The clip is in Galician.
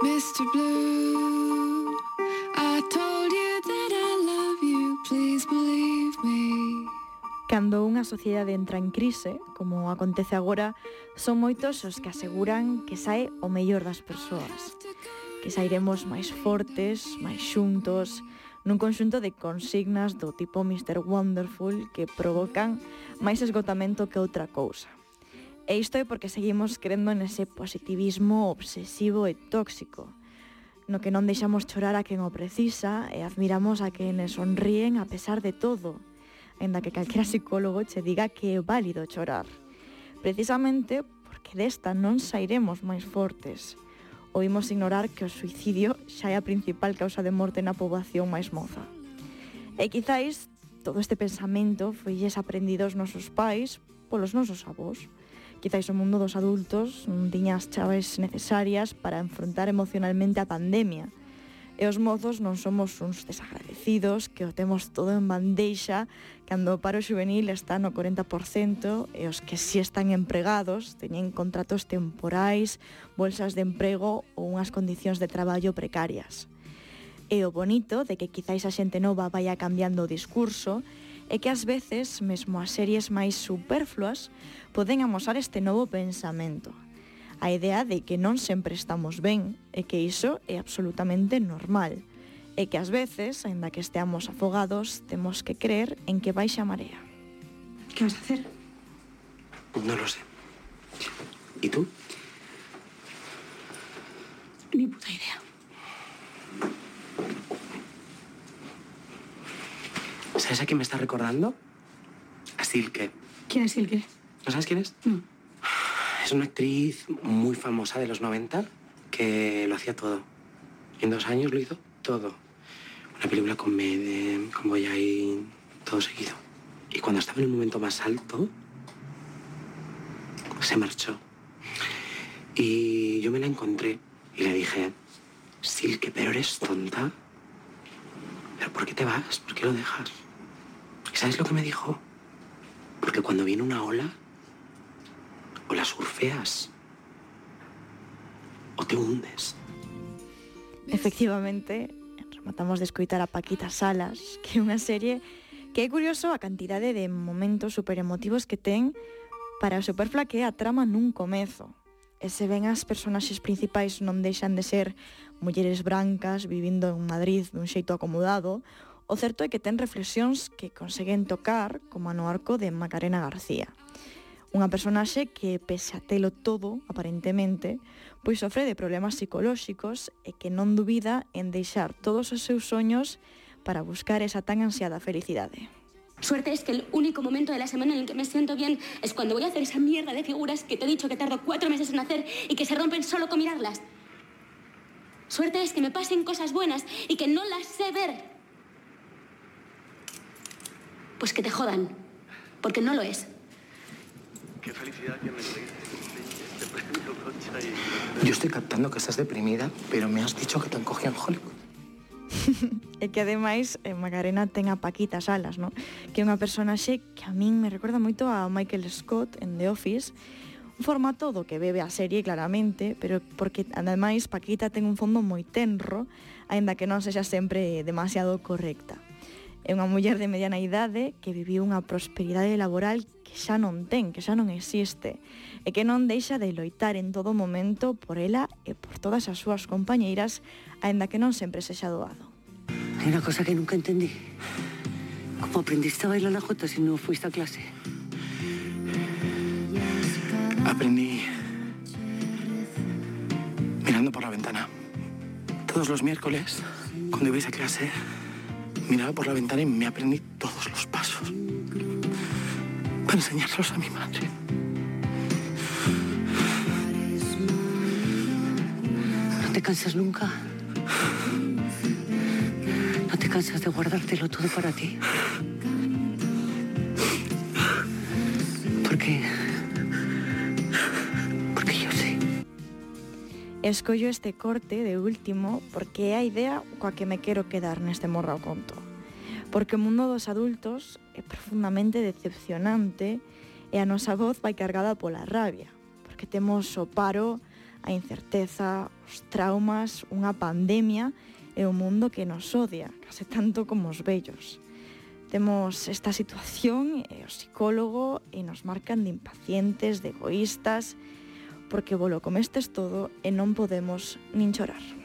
Mr. Blue, I told you that I love you, please believe me. Cando unha sociedade entra en crise, como acontece agora, son moitos os que aseguran que sae o mellor das persoas. Que sairemos máis fortes, máis xuntos, nun conxunto de consignas do tipo Mr. Wonderful que provocan máis esgotamento que outra cousa. E isto é porque seguimos crendo nese positivismo obsesivo e tóxico, no que non deixamos chorar a quen o precisa e admiramos a quen sonríen a pesar de todo, enda que calquera psicólogo che diga que é válido chorar. Precisamente porque desta non sairemos máis fortes. Oímos ignorar que o suicidio xa é a principal causa de morte na poboación máis moza. E quizáis todo este pensamento foi aprendido aos nosos pais polos nosos avós Quizáis o mundo dos adultos non tiña as chaves necesarias para enfrontar emocionalmente a pandemia. E os mozos non somos uns desagradecidos que o temos todo en bandeixa cando o paro juvenil está no 40% e os que si están empregados teñen contratos temporais, bolsas de emprego ou unhas condicións de traballo precarias. E o bonito de que quizáis a xente nova vaya cambiando o discurso é que ás veces, mesmo as series máis superfluas, poden amosar este novo pensamento. A idea de que non sempre estamos ben e que iso é absolutamente normal. E que ás veces, aínda que esteamos afogados, temos que creer en que baixa a marea. Que vas a hacer? No lo sé. ¿Y tú? Ni puta idea. ¿Sabes a quién me está recordando? A Silke. ¿Quién es Silke? ¿No sabes quién es? No. Es una actriz muy famosa de los 90 que lo hacía todo. En dos años lo hizo todo. Una película con Medem, con Boyain, todo seguido. Y cuando estaba en el momento más alto, se marchó. Y yo me la encontré y le dije, Silke, pero eres tonta. ¿Pero por qué te vas? ¿Por qué lo dejas? ¿Sabes lo que me dijo? Porque cuando viene una ola, o la surfeas, o te hundes. Efectivamente, rematamos de escoitar a Paquita Salas, que é unha serie que é curioso a cantidade de momentos super emotivos que ten para o superfla que é a trama nun comezo. E se ven as personaxes principais non deixan de ser mulleres brancas vivindo en Madrid dun xeito acomodado O certo é que ten reflexións que conseguen tocar, como no arco de Macarena García. Unha personaxe que, pese a telo todo, aparentemente, pois sofre de problemas psicolóxicos e que non dubida en deixar todos os seus soños para buscar esa tan ansiada felicidade. Suerte es que el único momento de la semana en el que me siento bien es cuando voy a hacer esa mierda de figuras que te he dicho que tardo cuatro meses en hacer y que se rompen solo con mirarlas. Suerte es que me pasen cosas buenas y que no las sé ver. Pues que te jodan, porque no lo es. Qué felicidad que me Yo estoy captando que estás deprimida, pero me has dicho que te han en Hollywood. e que ademais eh, Macarena ten a Paquita Salas, no? que é unha personaxe que a min me recorda moito a Michael Scott en The Office, un formato do que bebe a serie claramente, pero porque ademais Paquita ten un fondo moi tenro, aínda que non sexa sempre demasiado correcta. É unha muller de mediana idade que viviu unha prosperidade laboral que xa non ten, que xa non existe, e que non deixa de loitar en todo momento por ela e por todas as súas compañeiras, aínda que non sempre sexa doado. Hai unha cosa que nunca entendí. Como aprendiste a bailar a jota se si non fuiste a clase? Aprendí mirando por la ventana. Todos los miércoles, cuando ibais a clase, miraba por la ventana y me aprendí todos los pasos. Para enseñárselos a mi madre. ¿No te cansas nunca? ¿No te cansas de guardártelo todo para ti? Escollo este corte de último porque é a idea coa que me quero quedar neste morra ao conto. Porque o mundo dos adultos é profundamente decepcionante e a nosa voz vai cargada pola rabia, porque temos o paro, a incerteza, os traumas, unha pandemia e o mundo que nos odia, case tanto como os vellos. Temos esta situación e o psicólogo e nos marcan de impacientes, de egoístas, porque volo comestes todo e non podemos nin chorar.